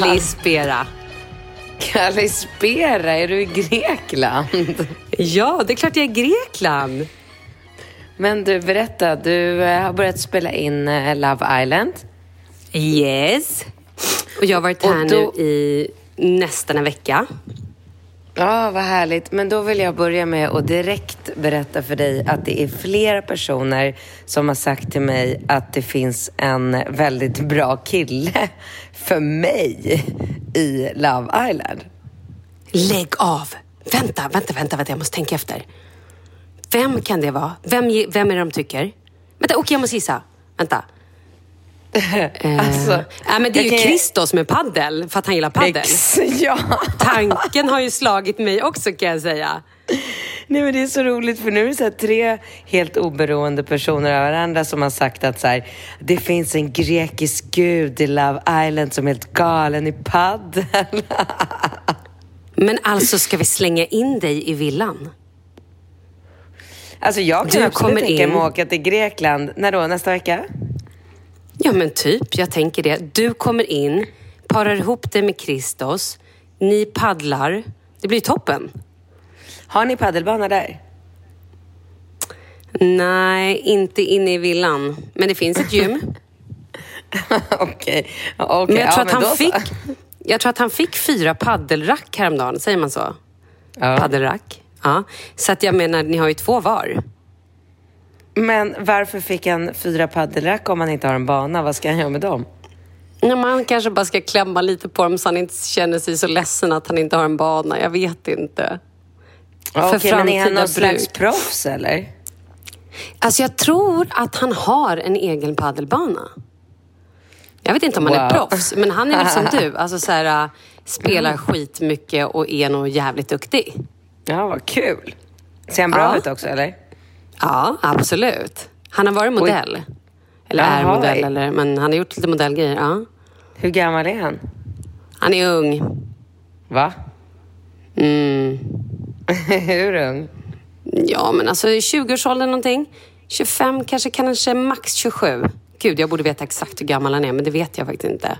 Kallispera. Kalispera, är du i Grekland? Ja, det är klart jag är i Grekland. Men du, berätta. Du eh, har börjat spela in eh, Love Island. Yes. Och jag har varit här då- nu i nästan en vecka. Ja, vad härligt. Men då vill jag börja med att direkt berätta för dig att det är flera personer som har sagt till mig att det finns en väldigt bra kille för mig i Love Island. Lägg av! Vänta, vänta, vänta, vänta, jag måste tänka efter. Vem kan det vara? Vem, vem är det de tycker? Vänta, okej, jag måste gissa. Vänta. Alltså, ja, men det är ju Christos med paddel för att han gillar paddel. Ex, ja. Tanken har ju slagit mig också kan jag säga. Nej men det är så roligt för nu är det så tre helt oberoende personer av varandra som har sagt att så här, det finns en grekisk gud i Love Island som är helt galen i paddel. Men alltså, ska vi slänga in dig i villan? Alltså jag kan Du absolut tänka mig att åka till Grekland. När då? Nästa vecka? Ja, men typ. Jag tänker det. Du kommer in, parar ihop dig med Kristos. Ni paddlar. Det blir toppen. Har ni paddelbana där? Nej, inte inne i villan. Men det finns ett gym. Okej. Okej, Men jag tror, ja, att han då så. fick, jag tror att han fick fyra paddelrack häromdagen. Säger man så? Ja. Paddelrack. Ja. Så att jag menar, ni har ju två var. Men varför fick han fyra paddelrack om han inte har en bana? Vad ska han göra med dem? Ja, man kanske bara ska klämma lite på dem så han inte känner sig så ledsen att han inte har en bana. Jag vet inte. Okej, För men är han någon slags proffs eller? Alltså jag tror att han har en egen paddelbana. Jag vet inte om han är Wow. proffs, men han är väl som du. Alltså så här, äh, spelar skitmycket och är nog jävligt duktig. Ja, vad kul. Ser han bra Ja. ut också eller? Ja, absolut. Han har varit modell. Eller är Jaha. modell, eller, men han har gjort lite modellgrejer. Ja. Hur gammal är han? Han är ung. Va? Mm. Hur ung? Ja, men alltså i 20-årsåldern någonting. 25, kanske, kanske max 27. Gud, jag borde veta exakt hur gammal han är, men det vet jag faktiskt inte.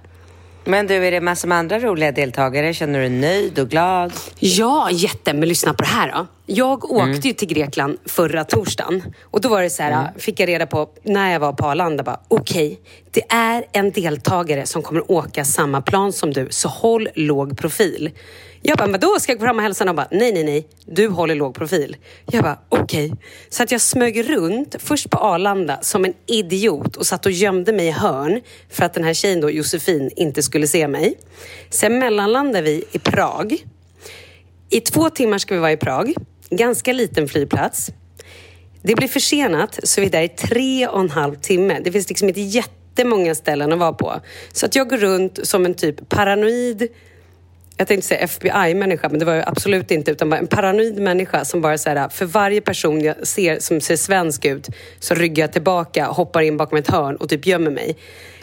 Men du, är det massor med andra roliga deltagare? Känner du dig nöjd och glad? Ja, jätte. Men lyssna på det här då. Jag åkte ju till Grekland förra torsdagen. Och då var det så här, fick jag reda på när jag var på Arlanda, bara okej, det är en deltagare som kommer åka samma plan som du, så håll låg profil. Jag bara, men då ska jag gå fram och hälsa? Och bara, nej, nej, nej, du håller låg profil. Jag bara, okej. Så att jag smög runt, först på Arlanda, som en idiot och satt och gömde mig i hörn för att den här tjejen då, Josefin, inte skulle se mig. Sen mellanlandade vi i Prag. I två timmar ska vi vara i Prag. Ganska liten flygplats. Det blir försenat, så vi är där i tre och en halv timme. Det finns liksom inte jättemånga ställen att vara på. Så att jag går runt som en typ paranoid jag tänkte säga FBI-människa, men det var jag absolut inte. Utan bara en paranoid människa som bara så här, för varje person jag ser som ser svensk ut så ryggar jag tillbaka, hoppar in bakom ett hörn och typ gömmer mig.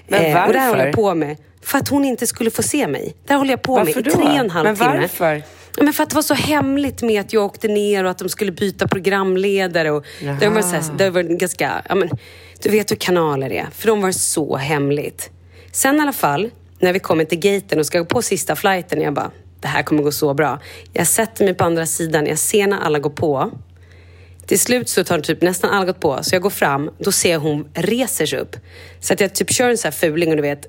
Men och det här varför? håller jag på med. För att hon inte skulle få se mig. Det här håller jag på Varför med i då? tre och en halv Men timme. varför? Ja, Men för att det var så hemligt med att jag åkte ner och att de skulle byta programledare. Och det var, så här, det var ganska, ja, men, du vet hur kanaler är. För de var så hemligt. Sen i alla fall, när vi kommer till gaten och ska gå på sista flighten, jag bara, det här kommer gå så bra. Jag sätter mig på andra sidan, jag ser när alla går på. Till slut så tar typ nästan alla gått på, så jag går fram, då ser jag hon reser sig upp. Så att jag typ kör en sån här fuling och du vet,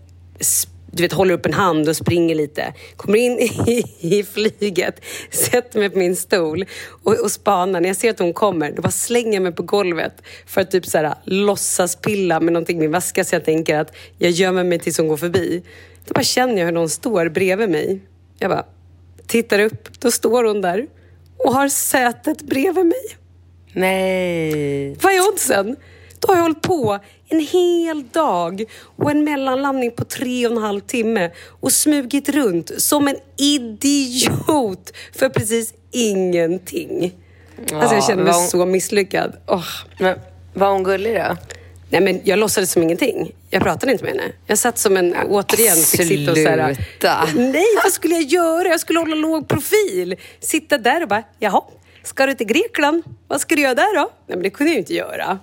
du vet, håller upp en hand och springer lite. Kommer in i, i flyget, sätter mig på min stol och, och spanar. När jag ser att hon kommer, då bara slänger jag mig på golvet för att typ så här, låtsas pilla med någonting i min väska så jag tänker att jag gömmer mig tills hon går förbi. Då bara känner jag hur någon står bredvid mig. Jag bara tittar upp, då står hon där och har sätet bredvid mig. Nej. Vad är oddsen? Då har jag hållit på en hel dag och en mellanlandning på tre och en halv timme och smugit runt som en idiot för precis ingenting. Alltså jag känner mig hon- så misslyckad. Åh. Men var hon gullig då? Nej, men jag låtsades som ingenting. Jag pratade inte med henne. Jag satt som en, återigen, fick sitta och sluta. Nej, vad skulle jag göra? Jag skulle hålla låg profil. Sitta där och bara, jaha, ska du till Grekland? Vad ska du göra där då? Nej, men det kunde jag ju inte göra.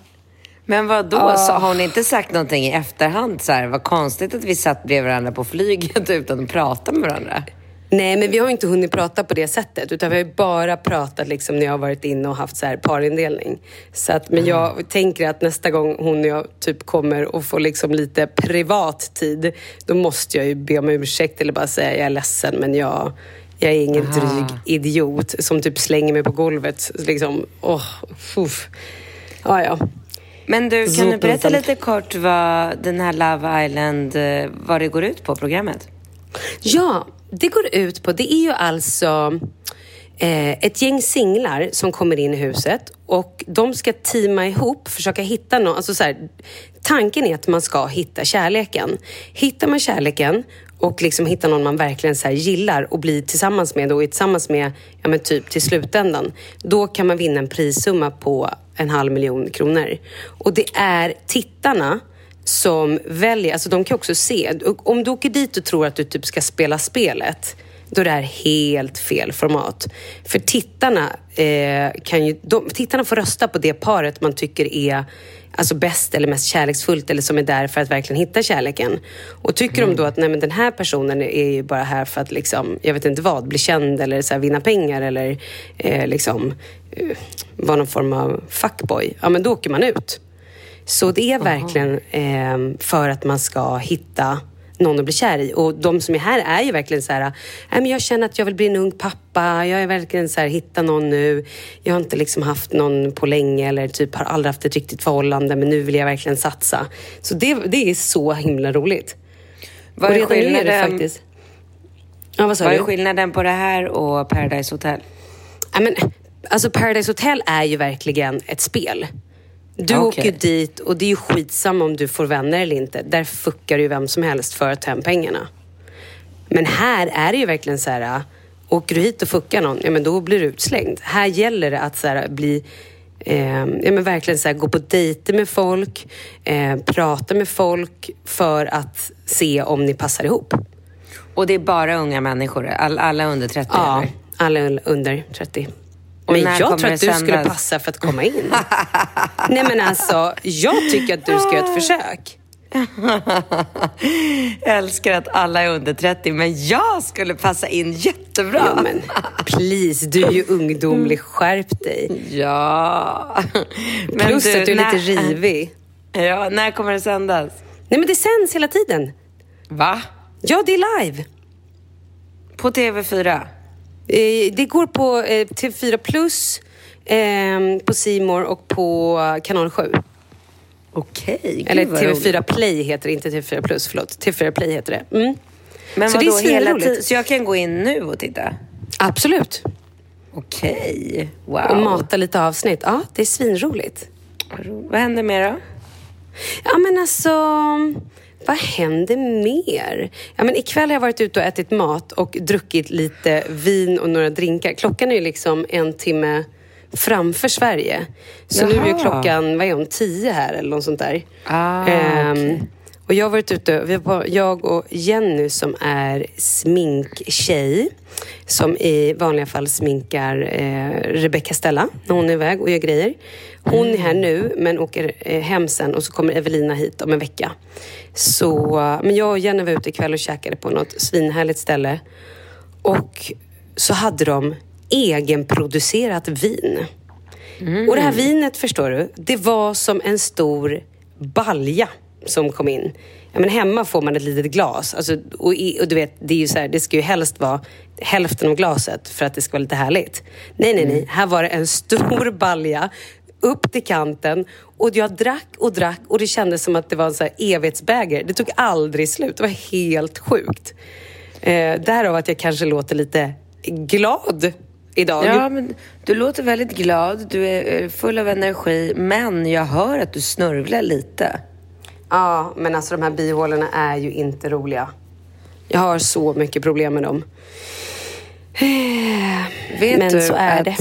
Men vad då? Ah. Så har hon inte sagt någonting i efterhand? Så här, vad konstigt att vi satt bredvid varandra på flyget utan att prata med varandra. Nej, men vi har inte hunnit prata på det sättet. Utan vi har bara pratat liksom när jag har varit inne och haft så här parindelning. Så att, men jag tänker att nästa gång hon och jag typ kommer och får liksom lite privat tid, då måste jag ju be om ursäkt eller bara säga jag är ledsen, men jag, jag är ingen dryg idiot som typ slänger mig på golvet. Liksom, åh, uff. Ja, ja. Men du, kan du berätta lite kort vad den här Love Island, eh, vad det går ut på, programmet? Ja, det går ut på, det är ju alltså eh, ett gäng singlar som kommer in i huset och de ska teama ihop, försöka hitta någon, alltså så här, tanken är att man ska hitta kärleken. Hittar man kärleken och liksom hitta någon man verkligen så här gillar och blir tillsammans med och är tillsammans med ja, men typ till slutändan. Då kan man vinna en prissumma på en halv miljon kronor. Och det är tittarna som väljer, alltså de kan också se, om du åker dit och tror att du typ ska spela spelet då är det här helt fel format. För tittarna, eh, kan ju, de, tittarna får rösta på det paret man tycker är alltså bäst eller mest kärleksfullt eller som är där för att verkligen hitta kärleken. Och tycker mm. de då att nej, men den här personen är ju bara här för att liksom, jag vet inte vad, bli känd eller så här, vinna pengar eller eh, liksom eh, vara någon form av fuckboy, ja men då åker man ut. Så det är verkligen eh, för att man ska hitta någon att bli kär i. Och de som är här är ju verkligen så här, jag känner att jag vill bli en ung pappa, jag är verkligen så här, hitta någon nu. Jag har inte liksom haft någon på länge eller typ har aldrig haft ett riktigt förhållande men nu vill jag verkligen satsa. Så det, det är så himla roligt. Vad är, skillnaden, faktiskt... ja, vad, vad är skillnaden på det här och Paradise Hotel? Ja, men, alltså Paradise Hotel är ju verkligen ett spel. Du okay. åker dit och det är ju skitsamma om du får vänner eller inte. Där fuckar ju vem som helst för att ta hem pengarna. Men här är det ju verkligen så här, åker du hit och fuckar någon, ja men då blir du utslängd. Här gäller det att så här, bli Eh, ja, men verkligen så här, gå på dejter med folk, eh, prata med folk för att se om ni passar ihop. Och det är bara unga människor? All, alla under 30? Ja, eller? alla under 30. Men jag tror att du sändas? skulle passa för att komma in. Nej men alltså, jag tycker att du ska göra ett försök. jag älskar att alla är under 30, men jag skulle passa in jättebra. Ja, men please, du är ju ungdomlig. Skärp dig. Ja. Men Plus du, att du är när... lite rivig. Ja, när kommer det sändas? Nej, men det sänds hela tiden. Va? Ja, det är live. På TV4? Eh, det går på eh, TV4 Plus, eh, på Simor och på kanal 7. Okej. Eller TV4 Play heter det, inte TV4 Plus. Förlåt. TV4 Play heter det. Mm. Men så det är hela tiden? Så jag kan gå in nu och titta? Absolut. Okej. Wow. Och mata lite avsnitt. Ja, det är svinroligt. Vad händer mer då? Ja, men alltså... Vad händer mer? Ja, men ikväll har jag varit ute och ätit mat och druckit lite vin och några drinkar. Klockan är ju liksom en timme framför Sverige. Så Jaha. nu är klockan, vad är hon, tio här eller något sånt där. Ah, um, okay. Och jag har varit ute, jag och Jenny som är sminktjej som i vanliga fall sminkar eh, Rebecca Stella när hon är iväg och gör grejer. Hon är här nu men åker eh, hem sen och så kommer Evelina hit om en vecka. Så, men jag och Jenny var ute ikväll och käkade på något svinhärligt ställe. Och så hade de egenproducerat vin. Mm. Och det här vinet, förstår du, det var som en stor balja som kom in. Ja, men hemma får man ett litet glas. Alltså, och, och, du vet, det, är ju så här, det ska ju helst vara hälften av glaset för att det ska vara lite härligt. Nej, nej, nej. Mm. Här var det en stor balja upp till kanten och jag drack och drack och det kändes som att det var en så här evighetsbäger. Det tog aldrig slut. Det var helt sjukt. Eh, därav att jag kanske låter lite glad idag. Ja, men du låter väldigt glad. Du är full av energi. Men jag hör att du snörvlar lite. Ja, men alltså de här bihålorna är ju inte roliga. Jag har så mycket problem med dem. Vet men du så är det.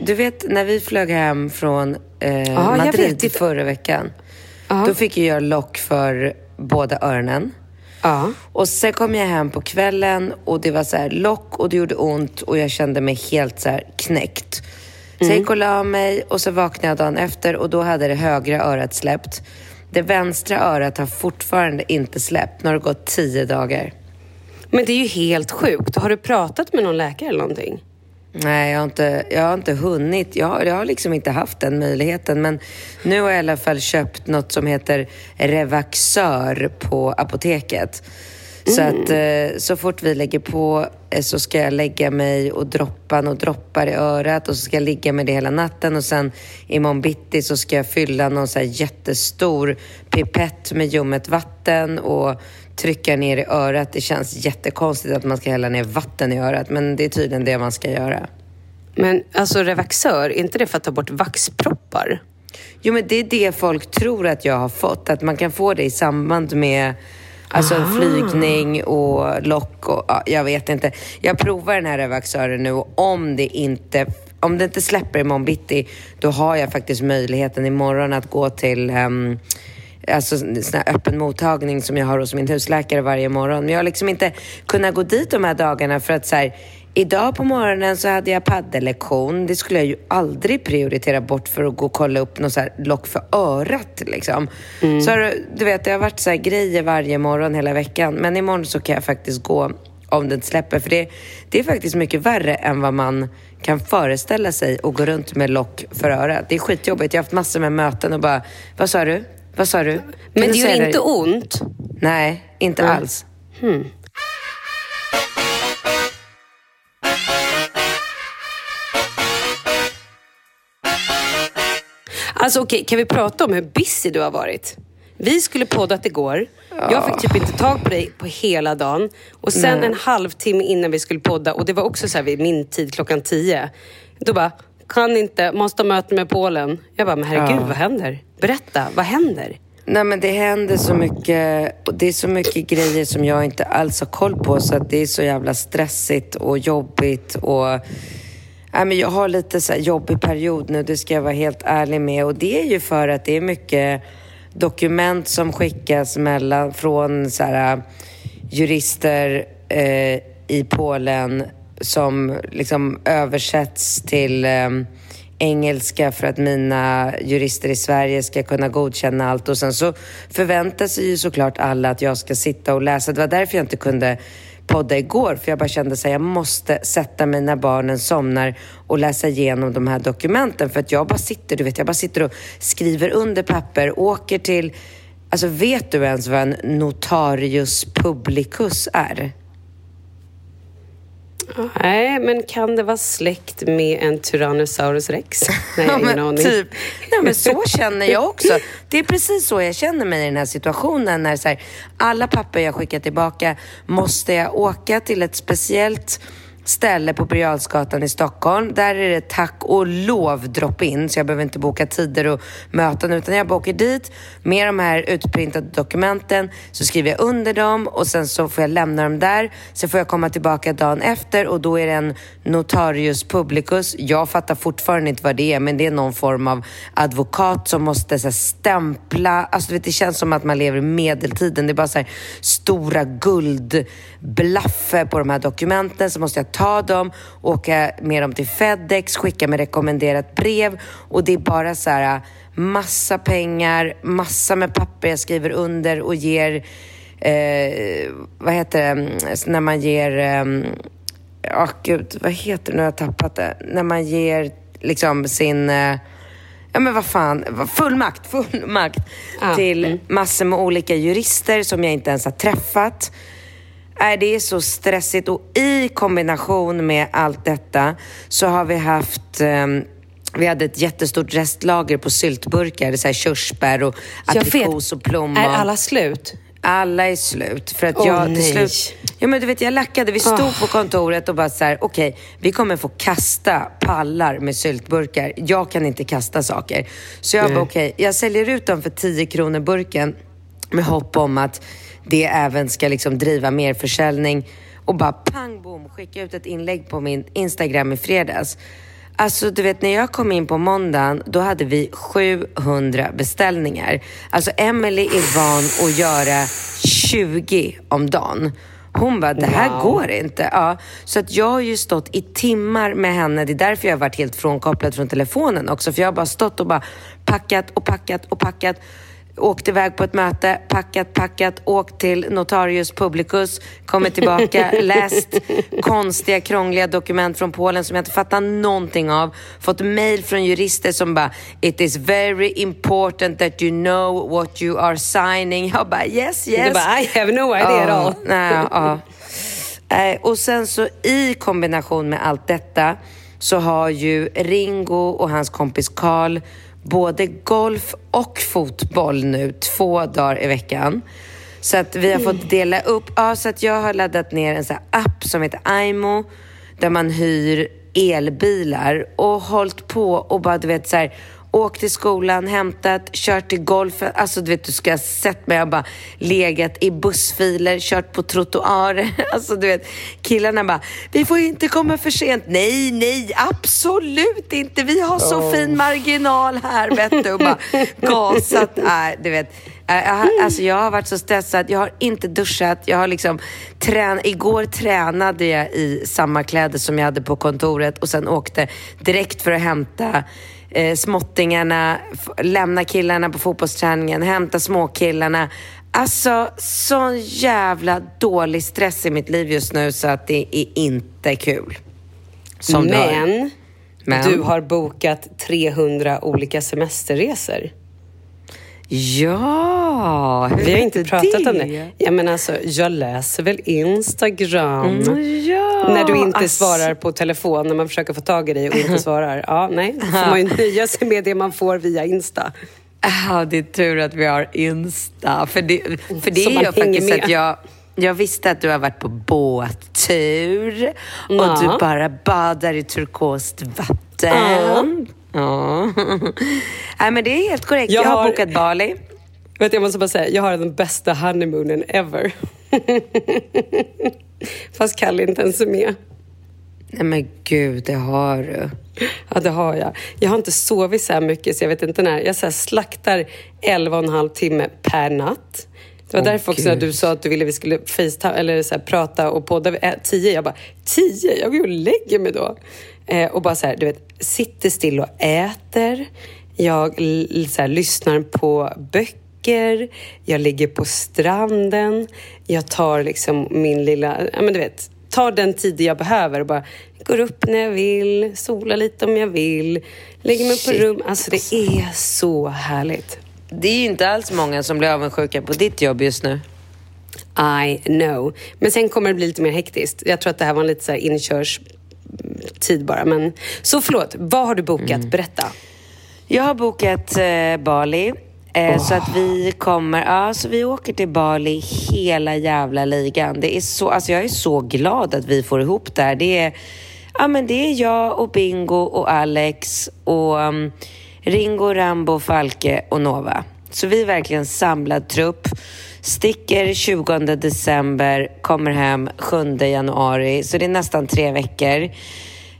Du vet, när vi flög hem från eh, ja, Madrid förra veckan. Ja. Då fick jag göra lock för båda öronen. Ja. Och sen kom jag hem på kvällen och det var så här lock och det gjorde ont och jag kände mig helt så här knäckt. Så mm. jag gick och la mig och så vaknade jag dagen efter och då hade det högra örat släppt. Det vänstra örat har fortfarande inte släppt. Nu har det gått tio dagar. Men det är ju helt sjukt. Har du pratat med någon läkare eller någonting? Nej, jag har inte, jag har inte hunnit. Jag har, jag har liksom inte haft den möjligheten. Men nu har jag i alla fall köpt något som heter Revaxör på apoteket. Så mm. att eh, så fort vi lägger på eh, så ska jag lägga mig och droppa några droppar i örat och så ska jag ligga med det hela natten och sen imorgon bitti så ska jag fylla någon så här jättestor pipett med ljummet vatten och trycka ner i örat. Det känns jättekonstigt att man ska hälla ner vatten i örat men det är tydligen det man ska göra. Men alltså Revaxör, är inte det för att ta bort vaxproppar? Jo men det är det folk tror att jag har fått, att man kan få det i samband med Alltså en flygning och lock och ja, jag vet inte. Jag provar den här Revaxören nu och om det inte om det inte släpper imorgon bitti, då har jag faktiskt möjligheten imorgon att gå till um, alltså sån här öppen mottagning som jag har hos min husläkare varje morgon. Men jag har liksom inte kunnat gå dit de här dagarna för att så här, Idag på morgonen så hade jag paddellektion. Det skulle jag ju aldrig prioritera bort för att gå och kolla upp något så här lock för örat. Liksom. Mm. Så du vet, det har varit så grejer varje morgon hela veckan. Men imorgon så kan jag faktiskt gå om det inte släpper. För det, det är faktiskt mycket värre än vad man kan föreställa sig och gå runt med lock för örat. Det är skitjobbigt. Jag har haft massor med möten och bara, vad sa du? Vad sa du? Men du det gör inte ont? Nej, inte Mm. alls. Alltså okej, kan vi prata om hur busy du har varit? Vi skulle poddat igår. Jag fick typ inte tag på dig på hela dagen. Och sen en halvtimme innan vi skulle podda, och det var också så här vid min tid klockan tio. Då bara, kan inte, måste ha möte med Polen. Jag bara, men herregud, vad händer? Berätta, vad händer? Nej men det händer så mycket och det är så mycket grejer som jag inte alls har koll på så att det är så jävla stressigt och jobbigt och Nej, men jag har lite så här jobbig period nu, det ska jag vara helt ärlig med. Och det är ju för att det är mycket dokument som skickas mellan, från så här, jurister eh, i Polen som liksom översätts till eh, engelska för att mina jurister i Sverige ska kunna godkänna allt. Och sen så förväntar sig ju såklart alla att jag ska sitta och läsa. Det var därför jag inte kunde podda igår, för jag bara kände att jag måste sätta mig när barnen somnar och läsa igenom de här dokumenten. För att jag bara sitter, du vet, jag bara sitter och skriver under papper, åker till... Alltså vet du ens vad en notarius publicus är? Nej, men kan det vara släkt med en Tyrannosaurus rex? Nej, har ingen aning. Typ. Nej, men så känner jag också. Det är precis så jag känner mig i den här situationen. När så här, alla papper jag skickar tillbaka måste jag åka till ett speciellt ställe på Birger Jarlsgatan i Stockholm. Där är det tack och lov drop-in, så jag behöver inte boka tider och möten, utan jag bara åker dit med de här utprintade dokumenten, så skriver jag under dem och sen så får jag lämna dem där. Sen får jag komma tillbaka dagen efter och då är det en notarius publicus. Jag fattar fortfarande inte vad det är, men det är någon form av advokat som måste så här, stämpla. Alltså, du vet, det känns som att man lever i medeltiden. Det är bara så här, stora guldblaffer på de här dokumenten. Så måste jag ta dem, åka med dem till Fedex, skicka med rekommenderat brev och det är bara så här massa pengar, massa med papper jag skriver under och ger, eh, vad heter det, när man ger, eh, ja gud, vad heter det, nu har jag tappat det, när man ger liksom sin eh, Ja men vad fan, fullmakt, fullmakt Ja, till mm. massor med olika jurister som jag inte ens har träffat. Nej, det är så stressigt och i kombination med allt detta så har vi haft ehm, vi hade ett jättestort restlager på syltburkar, det är så här körsbär och aprikos och plommon. Är alla slut? Alla är slut. För att Åh, jag till slut... Ja men du vet, jag lackade. Vi stod på kontoret och bara så här: okej, vi kommer få kasta pallar med syltburkar. Jag kan inte kasta saker. Så jag bara, okej, jag säljer ut dem för 10 kronor burken med hopp om att det även ska liksom driva mer försäljning. Och bara pang bom, skicka ut ett inlägg på min Instagram i fredags. Alltså du vet när jag kom in på måndagen då hade vi 700 beställningar. Alltså Emily är van att göra 20 om dagen. Hon bara, det här går inte. Ja, så att jag har ju stått i timmar med henne. Det är därför jag har varit helt frånkopplad från telefonen också. För jag har bara stått och bara packat och packat och packat. Åkt iväg på ett möte, packat, packat, åkt till Notarius Publicus, kommit tillbaka, läst konstiga, krångliga dokument från Polen som jag inte fattar någonting av. Fått mail från jurister som bara “It is very important that you know what you are signing”. Jag bara “Yes, yes”. Du bara, I have no idea at all. Ja. Eh, Och sen så i kombination med allt detta så har ju Ringo och hans kompis Karl både golf och fotboll nu två dagar i veckan. Så att vi har fått dela upp, ja så att jag har laddat ner en sån här app som heter Aimo där man hyr elbilar och hållit på och bara du vet så här åkt till skolan, hämtat, kört till golfen. Alltså du vet, du ska ha sett mig. Jag bara legat i bussfiler, kört på trottoarer. Alltså du vet, killarna bara, vi får inte komma för sent. Nej, nej, absolut inte. Vi har så oh. fin marginal här, vet du. Och bara gasat. Äh, du vet. Jag alltså jag har varit så stressad, jag har inte duschat, jag har liksom trän Igår tränade jag i samma kläder som jag hade på kontoret och sen åkte direkt för att hämta eh, småttingarna, lämna killarna på fotbollsträningen, hämta småkillarna. Alltså, sån jävla dålig stress i mitt liv just nu så att det är inte kul. Som Men, du har, Men du har bokat 300 olika semesterresor. Ja, Vi har inte pratat det? om det. Ja, men alltså, jag läser väl Instagram. Mm, ja, när du inte alltså... svarar på telefon, när man försöker få tag i dig och inte svarar. Ja, nej, då får man ju nöja sig med det man får via Insta. Ja, det är tur att vi har Insta. För det, för det är ju faktiskt med. att jag... Jag visste att du har varit på båttur och ja. du bara badar i turkost vatten. Ja. Nej, men det är helt korrekt. Jag, jag har, har bokat Bali. Vet, jag måste bara säga, jag har den bästa honeymoonen ever. Fast Kalle inte ens är med. Nej men gud, det har du. Ja, det har jag. Jag har inte sovit så här mycket så jag vet inte när. Jag så slaktar 11 och en halv timme per natt. Det var oh, därför också när du sa att du ville vi skulle FaceTime, eller så här, prata och podda vid tio. Jag bara, tio? Jag går och lägger mig då. Eh, och bara så här, du vet, sitter still och äter. Jag så här, lyssnar på böcker. Jag ligger på stranden. Jag tar liksom min lilla, ja men du vet, tar den tid jag behöver och bara går upp när jag vill, solar lite om jag vill, lägger mig Shit. på rum. Alltså det är så härligt. Det är ju inte alls många som blir avundsjuka på ditt jobb just nu. I know. Men sen kommer det bli lite mer hektiskt. Jag tror att det här var en lite så här tid bara. Men, så förlåt, vad har du bokat? Mm. Berätta. Jag har bokat eh, Bali. Eh, oh. Så att vi kommer, ja så vi åker till Bali hela jävla ligan. Det är så, alltså jag är så glad att vi får ihop det här. Det är, ja men det är jag och Bingo och Alex och um, Ringo, Rambo, Falke och Nova. Så vi är verkligen samlad trupp. Sticker 20 december, kommer hem 7 januari. Så det är nästan tre veckor.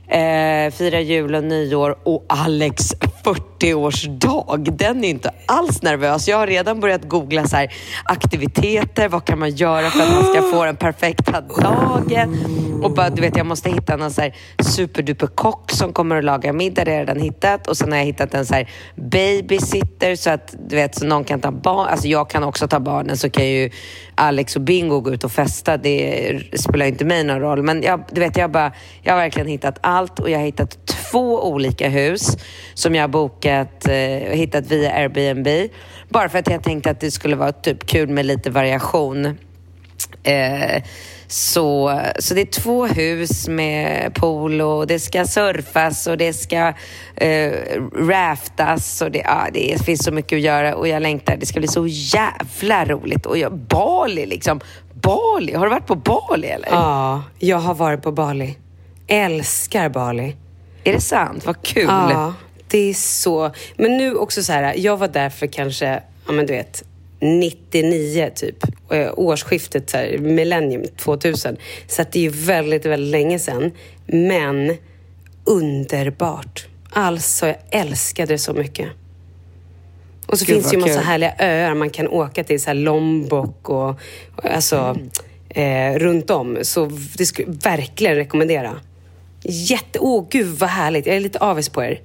Eh, firar jul och nyår och Alex 40 40-årsdag. Den är inte alls nervös. Jag har redan börjat googla så här, aktiviteter. Vad kan man göra för att man ska få den perfekta dagen? Och bara, du vet, jag måste hitta någon så här superduper kock som kommer och lagar middag. Det har jag redan hittat. Och sen har jag hittat en så här babysitter så att du vet, så någon kan ta barn. Alltså jag kan också ta barnen så kan ju Alex och Bingo gå ut och festa. Det spelar inte mig någon roll. Men jag, du vet, jag, bara, jag har verkligen hittat allt och jag har hittat två olika hus som jag har bokat, eh, hittat via Airbnb. Bara för att jag tänkte att det skulle vara typ kul med lite variation. Eh, så, så det är två hus med pool och det ska surfas och det ska eh, raftas och det, ja, det finns så mycket att göra och jag längtar. Det ska bli så jävla roligt. Och jag, Bali liksom. Bali, har du varit på Bali eller? Ja, jag har varit på Bali. Älskar Bali. Är det sant? Vad kul. Ja, det är så. Men nu också så här, jag var där för kanske, ja men du vet, 99 typ. Eh, årsskiftet, så här, millennium 2000. Så det är ju väldigt, väldigt länge sedan. Men underbart. Alltså, jag älskade det så mycket. Och så Gud, finns det ju massa kul. härliga öar man kan åka till, så här Lombok och, och alltså mm. eh, runt om. Så det skulle jag verkligen rekommendera. Jätte... Åh, oh, gud vad härligt. Jag är lite avis på er.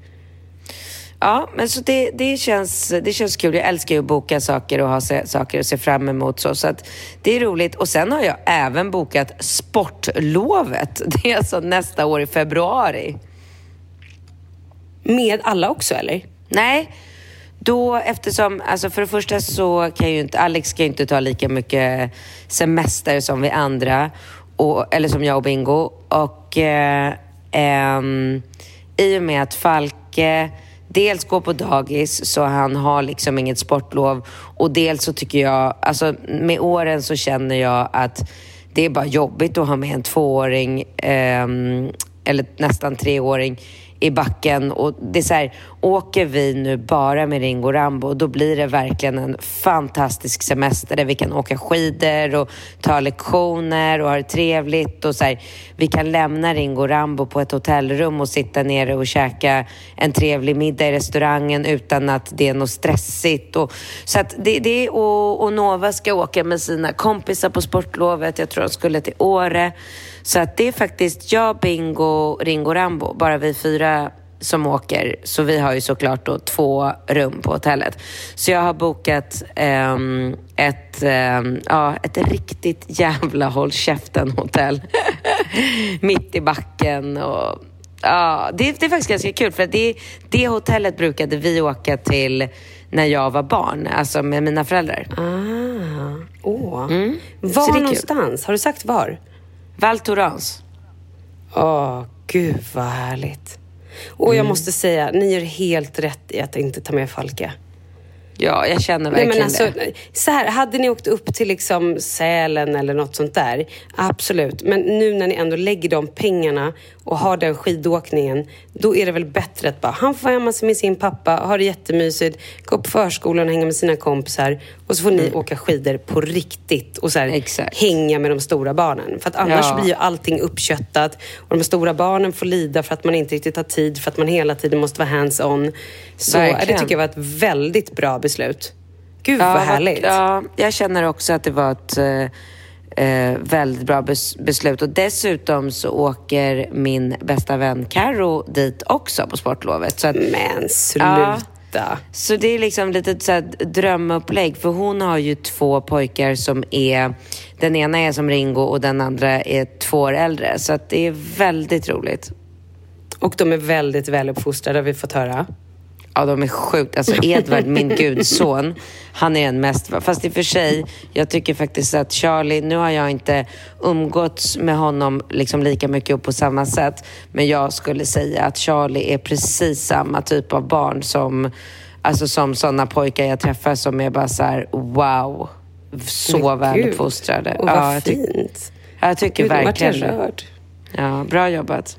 Ja, men så det, det, känns, det känns kul. Jag älskar ju att boka saker och ha se, saker att se fram emot. Så, så att det är roligt. Och sen har jag även bokat sportlovet. Det är alltså nästa år i februari. Med alla också, eller? Nej. Då, eftersom, alltså för det första så kan ju inte, Alex kan ju inte ta lika mycket semester som vi andra. Och, eller som jag och Bingo. Och eh, eh, i och med att Falke dels går på dagis så han har liksom inget sportlov och dels så tycker jag, alltså med åren så känner jag att det är bara jobbigt att ha med en tvååring. eh, eller nästan treåring i backen. Och det är så här, åker vi nu bara med Ringo Rambo, då blir det verkligen en fantastisk semester där vi kan åka skidor och ta lektioner och ha det trevligt. Och så här, vi kan lämna Ringo Rambo på ett hotellrum och sitta nere och käka en trevlig middag i restaurangen utan att det är något stressigt. Och, så att det, det och, och Nova ska åka med sina kompisar på sportlovet. Jag tror de skulle till Åre. Så att det är faktiskt jag, Bingo, Ringo Rambo, bara vi fyra som åker. Så vi har ju såklart då två rum på hotellet. Så jag har bokat um, ett, um, ja, ett riktigt jävla håll käften-hotell. Mitt i backen och Ja, det, det, är faktiskt ganska kul för det, det hotellet brukade vi åka till när jag var barn, alltså med mina föräldrar. Ah, åh. Mm. Var någonstans? Har du sagt var? Val Thorens. Åh, gud vad härligt. Och jag mm. måste säga, ni gör helt rätt i att inte ta med Falke. Ja, jag känner verkligen Nej, men alltså, det. Så här, hade ni åkt upp till liksom Sälen eller något sånt där, absolut. Men nu när ni ändå lägger de pengarna och har den skidåkningen, då är det väl bättre att bara, han får vara hemma med sin pappa, ha det jättemysigt, gå på förskolan och hänga med sina kompisar och så får ni mm. åka skidor på riktigt och så här, hänga med de stora barnen. För att annars ja. blir ju allting uppköttat och de stora barnen får lida för att man inte riktigt har tid, för att man hela tiden måste vara hands-on. Så Verkligen. det tycker jag var ett väldigt bra beslut. Gud ja, vad härligt. Ja, jag känner också att det var ett eh, väldigt bra bes beslut. Och dessutom så åker min bästa vän Karo dit också på sportlovet. Så att, Men sluta! Ja, så det är liksom lite så här drömupplägg. För hon har ju två pojkar som är... Den ena är som Ringo och den andra är två år äldre. Så att det är väldigt roligt. Och de är väldigt väluppfostrade har vi fått höra. Ja, de är sjukt. Alltså Edvard, min gudson, han är den mest... Fast i och för sig, jag tycker faktiskt att Charlie... Nu har jag inte umgåtts med honom liksom lika mycket och på samma sätt. Men jag skulle säga att Charlie är precis samma typ av barn som, alltså som sådana pojkar jag träffar som är bara så här, wow. Så väluppfostrade. Och vad ja, jag fint. Jag tycker Gud, verkligen det. Ja, bra jobbat.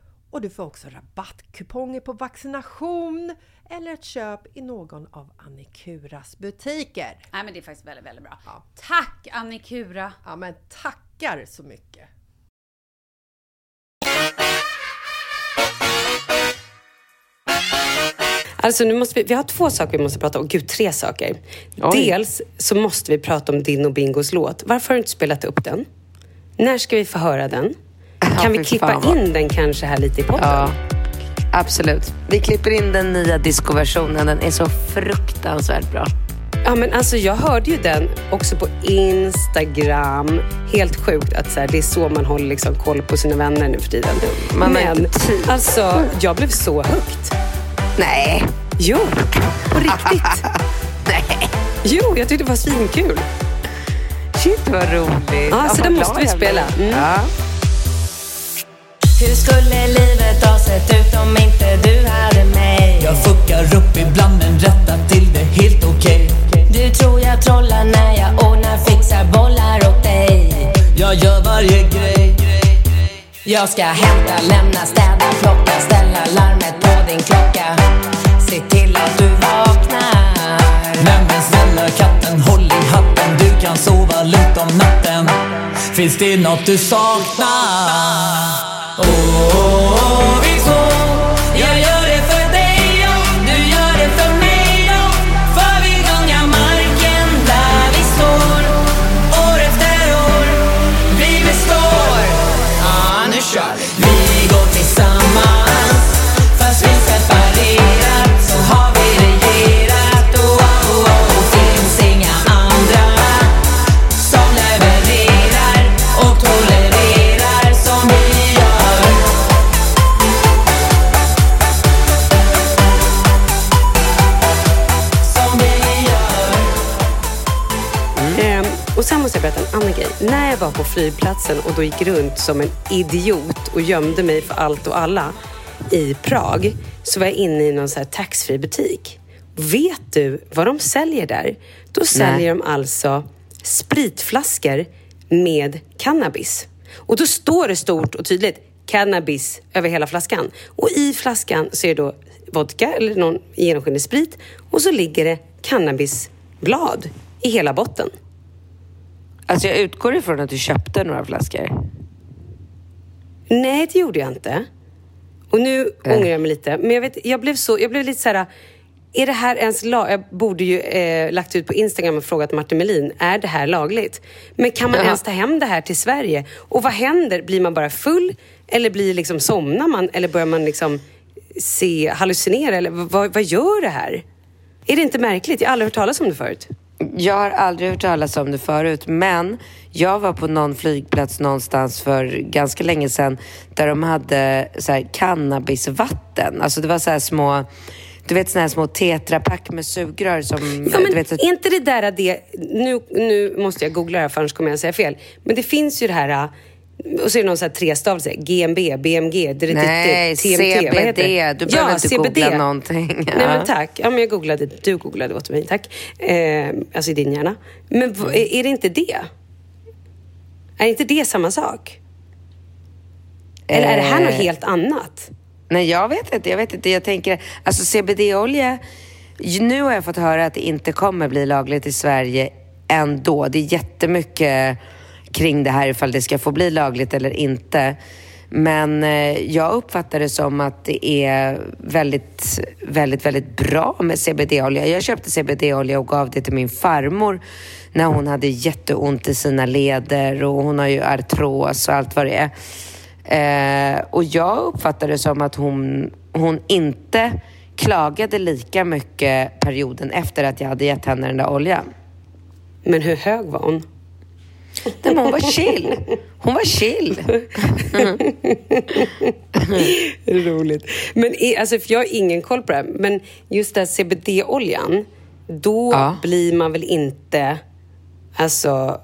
och du får också rabattkuponger på vaccination eller ett köp i någon av Annikuras butiker. Nej men det är faktiskt väldigt, väldigt bra. Ja. Tack Annikura! Ja, men tackar så mycket! Alltså nu måste vi, vi har två saker vi måste prata om. Gud, tre saker. Dels så måste vi prata om din och Bingos låt. Varför har du inte spelat upp den? När ska vi få höra den? Kan vi klippa fan in den kanske här lite i podden? Ja, absolut. Vi klipper in den nya discoversionen. Den är så fruktansvärt bra. Ja, men alltså jag hörde ju den också på Instagram. Helt sjukt att så här, det är så man håller liksom koll på sina vänner nu för tiden. Man men alltså, jag blev så högt. Nej, Jo, på riktigt. nej. Jo, jag tyckte det var svinkul. Shit vad roligt. Ja, så den måste vi spela. Mm. Ja. Hur skulle livet ha sett ut om inte du hade mig? Jag fuckar upp ibland men rättar till det helt okej. Du tror jag trollar när jag ordnar, fixar bollar åt dig. Jag gör varje grej. Jag ska hämta, lämna, städa, plocka, ställa larmet på din klocka. Se till att du vaknar. Men den snälla katten, håll i hatten. Du kan sova lugnt om natten. Finns det något du saknar? Åh, oh, måste jag berätta en annan grej. När jag var på flygplatsen och då gick runt som en idiot och gömde mig för allt och alla i Prag så var jag inne i någon så här taxfree butik. Vet du vad de säljer där? Då säljer de alltså spritflaskor med cannabis. Och då står det stort och tydligt cannabis över hela flaskan. Och i flaskan så är det då vodka eller någon genomskinlig sprit och så ligger det cannabisblad i hela botten. Alltså jag utgår ifrån att du köpte några flaskor. Nej, det gjorde jag inte. Och nu ångrar jag mig lite. Men jag, vet, jag, blev, så, jag blev lite så här... Är det här ens lag? Jag borde ju eh, lagt ut på Instagram och frågat Martin Melin. Är det här lagligt? Men kan man Ja. ens ta hem det här till Sverige? Och vad händer? Blir man bara full? Eller blir liksom, somnar man? Eller börjar man liksom se, hallucinera? Eller vad, vad gör det här? Är det inte märkligt? Jag har aldrig hört talas om det förut. Jag har aldrig hört talas om det förut, men jag var på någon flygplats någonstans för ganska länge sedan där de hade så här cannabisvatten. Alltså det var så här små, du vet såna här små tetrapack med sugrör som... Ja, men vet, så- är inte det där det... Nu, nu måste jag googla det här för annars kommer jag säga fel. Men det finns ju det här... Och så är det någon så här trestavelse. GMB, BMG, DDT, Nej, TMT. Vad heter CBD. det? Du behöver inte CBD. googla någonting. Nej Ja. men tack. Ja, men jag googlade. Du googlade åt mig, tack. Eh, alltså i din hjärna. Men Mm. är det inte det? Är inte det samma sak? Eller är det här något Eh. helt annat? Nej, jag vet inte. Jag vet inte. Jag tänker, alltså CBD-olja. Nu har jag fått höra att det inte kommer bli lagligt i Sverige ändå. Det är jättemycket kring det här ifall det ska få bli lagligt eller inte. Men eh, jag uppfattar det som att det är väldigt, väldigt, väldigt bra med CBD-olja. Jag köpte CBD-olja och gav det till min farmor när hon hade jätteont i sina leder och hon har ju artros och allt vad det är. Eh, och jag uppfattar det som att hon, hon inte klagade lika mycket perioden efter att jag hade gett henne den där oljan. Men hur hög var hon? Nej, men hon var chill. Hon var chill. Roligt. Men alltså, för jag har ingen koll på det här, men just den CBD-oljan, då Ja. blir man väl inte alltså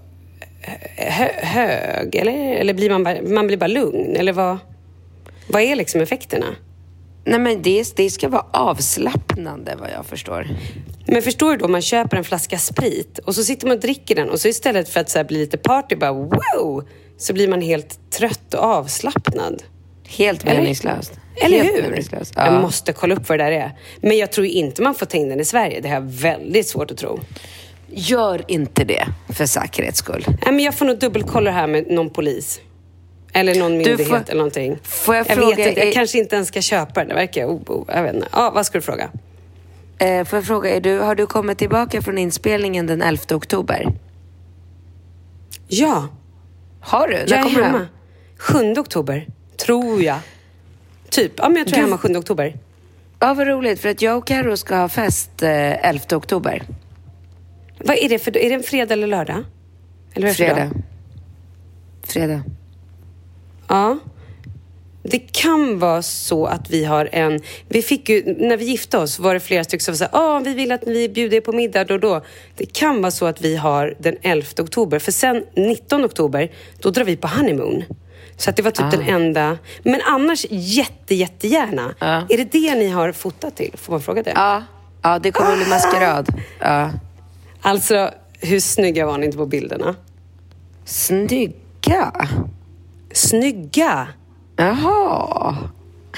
hö, hög? Eller, eller blir man bara, man blir bara lugn? Eller vad, vad är liksom effekterna? Nej, men det, det ska vara avslappnande vad jag förstår. Men förstår du då, man köper en flaska sprit och så sitter man och dricker den och så istället för att så bli lite party, bara wow, så blir man helt trött och avslappnad. Helt meningslöst. Eller Helt hur? meningslöst. Jag Ja. måste kolla upp vad det där är. Men jag tror inte man får ta in den i Sverige. Det har jag väldigt svårt att tro. Gör inte det för säkerhets skull. Nej, men jag får nog dubbelkolla det här med någon polis. Eller någon myndighet får- eller någonting. får jag jag fråga, vet inte, jag är- kanske inte ens ska köpa den. Det verkar obo. Jag vet inte. Ja, vad ska du fråga? Eh, får jag fråga, är du, har du kommit tillbaka från inspelningen den 11 oktober? Ja, Har du? När jag är kommer du hemma. hem? 7 oktober, tror jag. Typ. Ja, men jag tror jag är hemma 7 oktober. Ja, vad roligt. För att jag och Karo ska ha fest eh, 11 oktober. Vad är det för Är det en fredag eller lördag? Eller Fredag. dag? Fredag. Ja. Det kan vara så att vi har en... Vi fick ju, när vi gifte oss var det flera stycken som sa ah, vi vill att vi bjuder er på middag då och då. Det kan vara så att vi har den 11 oktober. För sen 19 oktober, då drar vi på honeymoon. Så att det var typ den enda... Men annars jätte, jättegärna. Ja. Är det det ni har fotat till? Får man fråga det? Ja, ja det kommer bli maskerad. Ja. Alltså, hur snygga var ni inte på bilderna? Snygga. Snygga! Jaha.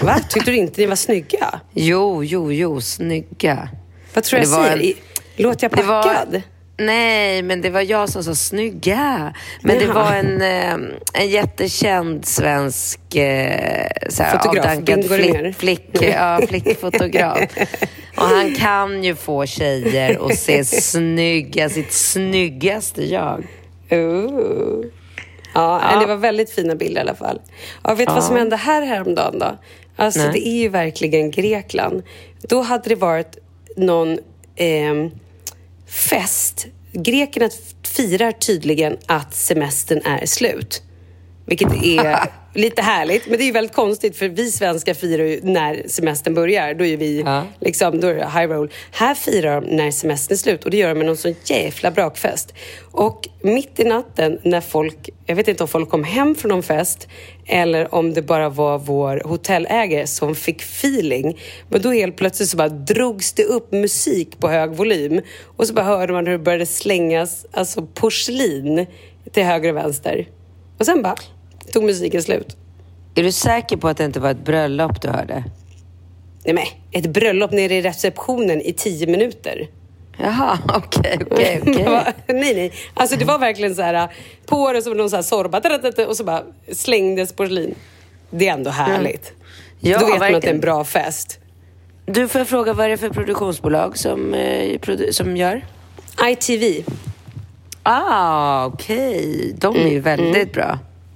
Va? Tyckte du inte ni var snygga? Jo, jo, jo, snygga. Vad tror Men jag det var säger? en- Låter jag Det var- packad? Nej, men det var jag som sa snygga. Men det Jaha. var en, eh, en jättekänd svensk eh, såhär, Fotograf, avdankad flick, flick, ja, flickfotograf. Och han kan ju få tjejer att se snygga, sitt snyggaste jag. Ooh. Ja, Ja. det var väldigt fina bilder i alla fall. Ja, vet du vad som hände här häromdagen då? Alltså Nej. det är ju verkligen Grekland. Då hade det varit någon ehm, fest. Grekerna firar tydligen att semestern är slut. Vilket är lite härligt, men det är ju väldigt konstigt för vi svenskar firar ju när semestern börjar. Då är vi Ja. liksom, då är det high roll. Här firar de när semestern är slut och det gör de med någon sån jävla brakfest. Och mitt i natten när folk, jag vet inte om folk kom hem från någon fest eller om det bara var vår hotellägare som fick feeling. Men då helt plötsligt så bara drogs det upp musik på hög volym och så bara hörde man hur det började slängas alltså porslin till höger och vänster. Och sen bara tog musiken slut. Är du säker på att det inte var ett bröllop du hörde? Nej men, ett bröllop nere i receptionen i tio minuter. Jaha, okej, okej, Det okej. var- nej, nej. Alltså det var verkligen så här på det som någon så här sorba och så bara slängdes porslin. Det är ändå härligt. Ja, Då vet man att det är verkligen. en bra fest. Du, får jag fråga vad är det för produktionsbolag som, eh, produ- som gör? ITV. Ah, okej. De är ju väldigt bra.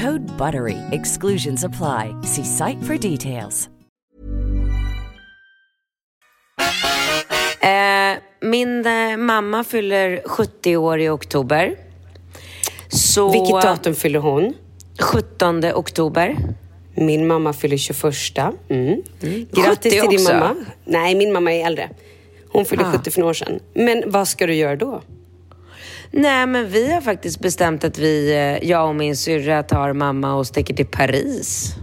Code BUTTERY. Exclusions apply. See site for details. Eh, min eh, mamma fyller 70 år i oktober. Så, Vilket datum fyller hon? 17 oktober. Min mamma fyller 21. Mm. Grattis 70 till din också? mamma. Nej, min mamma är äldre. Hon fyllde Ah. 70 för några år sedan. Men vad ska du göra då? Nej, men vi har faktiskt bestämt att vi, eh, jag och min syrra tar mamma och sticker till Paris.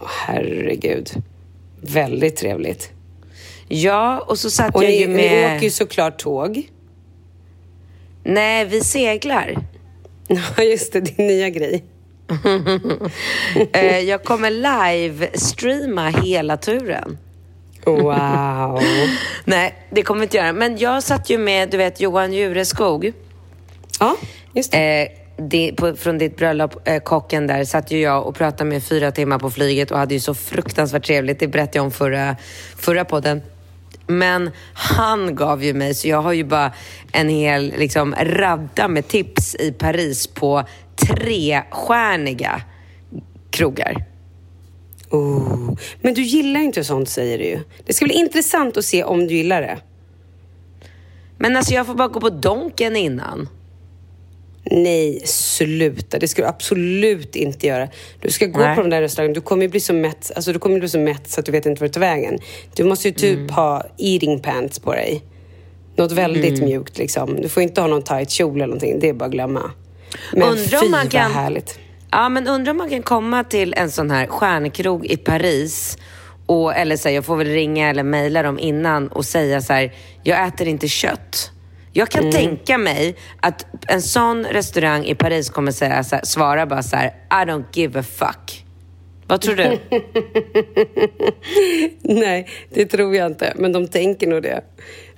Åh, herregud. Väldigt trevligt. Ja, och så satt Och jag ni, ju ni med... åker ju såklart tåg. Nej, vi seglar. Ja, just det. Din nya grej. Eh, jag kommer live-streama hela turen. Wow. Nej, det kommer vi inte göra. Men jag satt ju med, du vet, Johan Jureskog. Ja, just det. Eh, det, på, från ditt bröllop, eh, kocken där, satt ju jag och pratade med fyra timmar på flyget och hade ju så fruktansvärt trevligt. Det berättade jag om förra, förra podden. Men han gav ju mig, så jag har ju bara en hel liksom, radda med tips i Paris på trestjärniga krogar. Oh. Men du gillar inte sånt säger du ju. Det ska bli intressant att se om du gillar det. Men alltså jag får bara gå på Donken innan. Nej, sluta. Det ska du absolut inte göra. Du ska gå Nej. på de där restaurangerna. Du kommer bli så mätt, alltså, du kommer bli så mätt så att du vet inte vart du tar vägen. Du måste ju typ Mm. ha eating pants på dig. Något väldigt Mm. mjukt liksom. Du får inte ha någon tight kjol eller någonting. Det är bara att glömma. Men Undrar om fy man vad kan- härligt. Ja, men undrar om man kan komma till en sån här stjärnkrog i Paris och, eller så här, jag får väl ringa eller mejla dem innan och säga så här, jag äter inte kött. Jag kan Mm. tänka mig att en sån restaurang i Paris kommer säga så här, svara bara så här, I don't give a fuck. Vad tror du? Nej, det tror jag inte. Men de tänker nog det.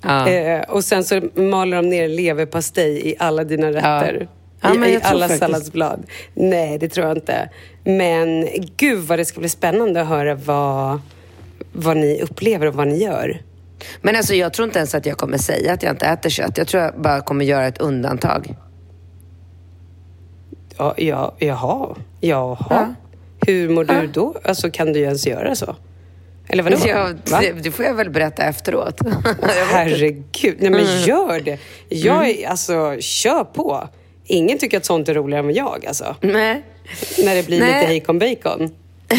Ja. Eh, och sen så maler de ner leverpastej i alla dina rätter. Ja, I, men I tror alla salladsblad. Nej, det tror jag inte. Men gud vad det ska bli spännande att höra vad, vad ni upplever och vad ni gör. Men alltså jag tror inte ens att jag kommer säga att jag inte äter kött. Jag tror jag bara kommer göra ett undantag. Ja, ja, jaha. Jaha. Ja. Hur mår du då? Alltså, kan du ens göra så? Eller vadå? Ja, Va? det, det får jag väl berätta efteråt. Herregud. Nej, men Mm. gör det. Jag är, alltså, kör på. Ingen tycker att sånt är roligare än jag, alltså. Nej. När det blir Nej. lite hejkon bacon.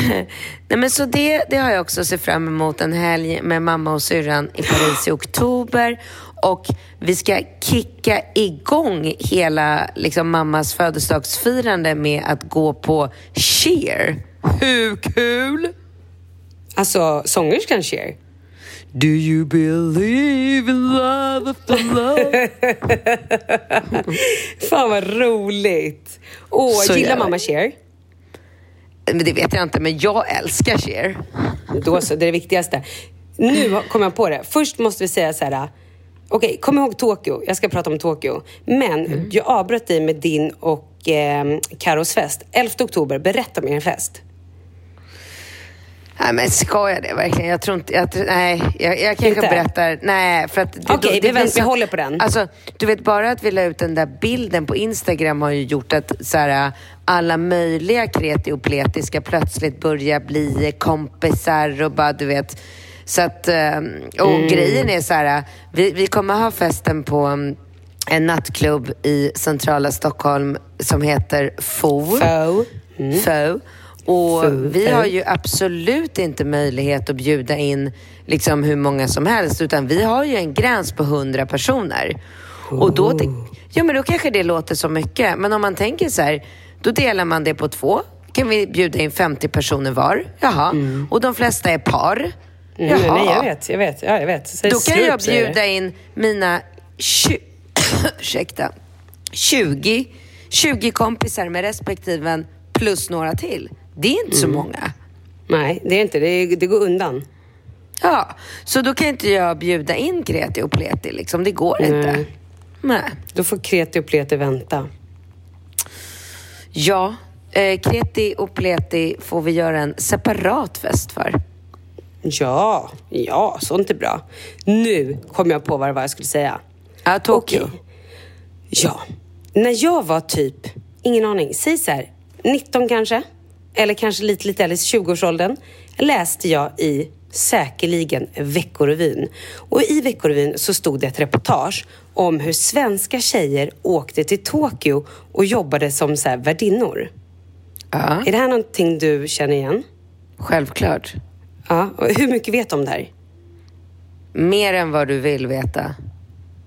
Nej, men så det, det har jag också sett fram emot en helg med mamma och syrran i Paris i oktober. Och vi ska kicka igång hela liksom, mammas födelsedagsfirande med att gå på cheer. Hur kul? Alltså sångerskan Cher. Do you believe in love after love? Fan vad roligt. Åh, Så gillar jävla- mamma Cher? Men det vet jag inte, men jag älskar Cher. Då så, det är det viktigaste. Nu kom jag på det. Först måste vi säga så här. Okej, kom ihåg Tokyo. Jag ska prata om Tokyo. Men Mm. jag avbröt dig med din och eh, Karos fest. 11 oktober, berätta om er fest. Nej men ska jag det verkligen? Jag tror inte, jag, nej, jag, jag kanske Inte? berättar, nej för att... Okej, det vi vi håller på den. Alltså, du vet bara att vi la ut den där bilden på Instagram har ju gjort att så här, alla möjliga kreti och pleti ska plötsligt börja bli kompisar och bara du vet. Så att, eh, och Mm. grejen är så här, vi, vi kommer ha festen på mm, en nattklubb i centrala Stockholm som heter FO. Fo. Mm. FO. Och vi har ju absolut inte möjlighet att bjuda in liksom hur många som helst utan vi har ju en gräns på 100 personer. Och då, ja, men då kanske det låter så mycket. Men om man tänker så här, då delar man det på två. kan vi bjuda in 50 personer var. Jaha. Och de flesta är par. Mm, nej, jag vet, jag vet. Ja, jag vet. Säg Då kan strup, jag bjuda in mina tju- ursäkta, 20, 20 kompisar med respektiven plus några till. Det är inte så Mm. många. Nej, det är inte. Det, det går undan. Ja, så då kan inte jag bjuda in kreti och pleti liksom. Det går inte. Nej. Nej. Då får kreti och pleti vänta. Ja, eh, kreti och pleti får vi göra en separat fest för. Ja, ja, sånt är bra. Nu kom jag på vad det var jag skulle säga. Ja, Tokyo. Okej. Ja. När jag var typ, ingen aning, säg så här, 19 kanske, eller kanske lite, lite äldre, 20-årsåldern, läste jag i säkerligen Veckorevyn. Och i Veckorevyn så stod det ett reportage om hur svenska tjejer åkte till Tokyo och jobbade som så här värdinnor. Ja. Är det här någonting du känner igen? Självklart. Ja, och hur mycket vet du om det här? Mer än vad du vill veta.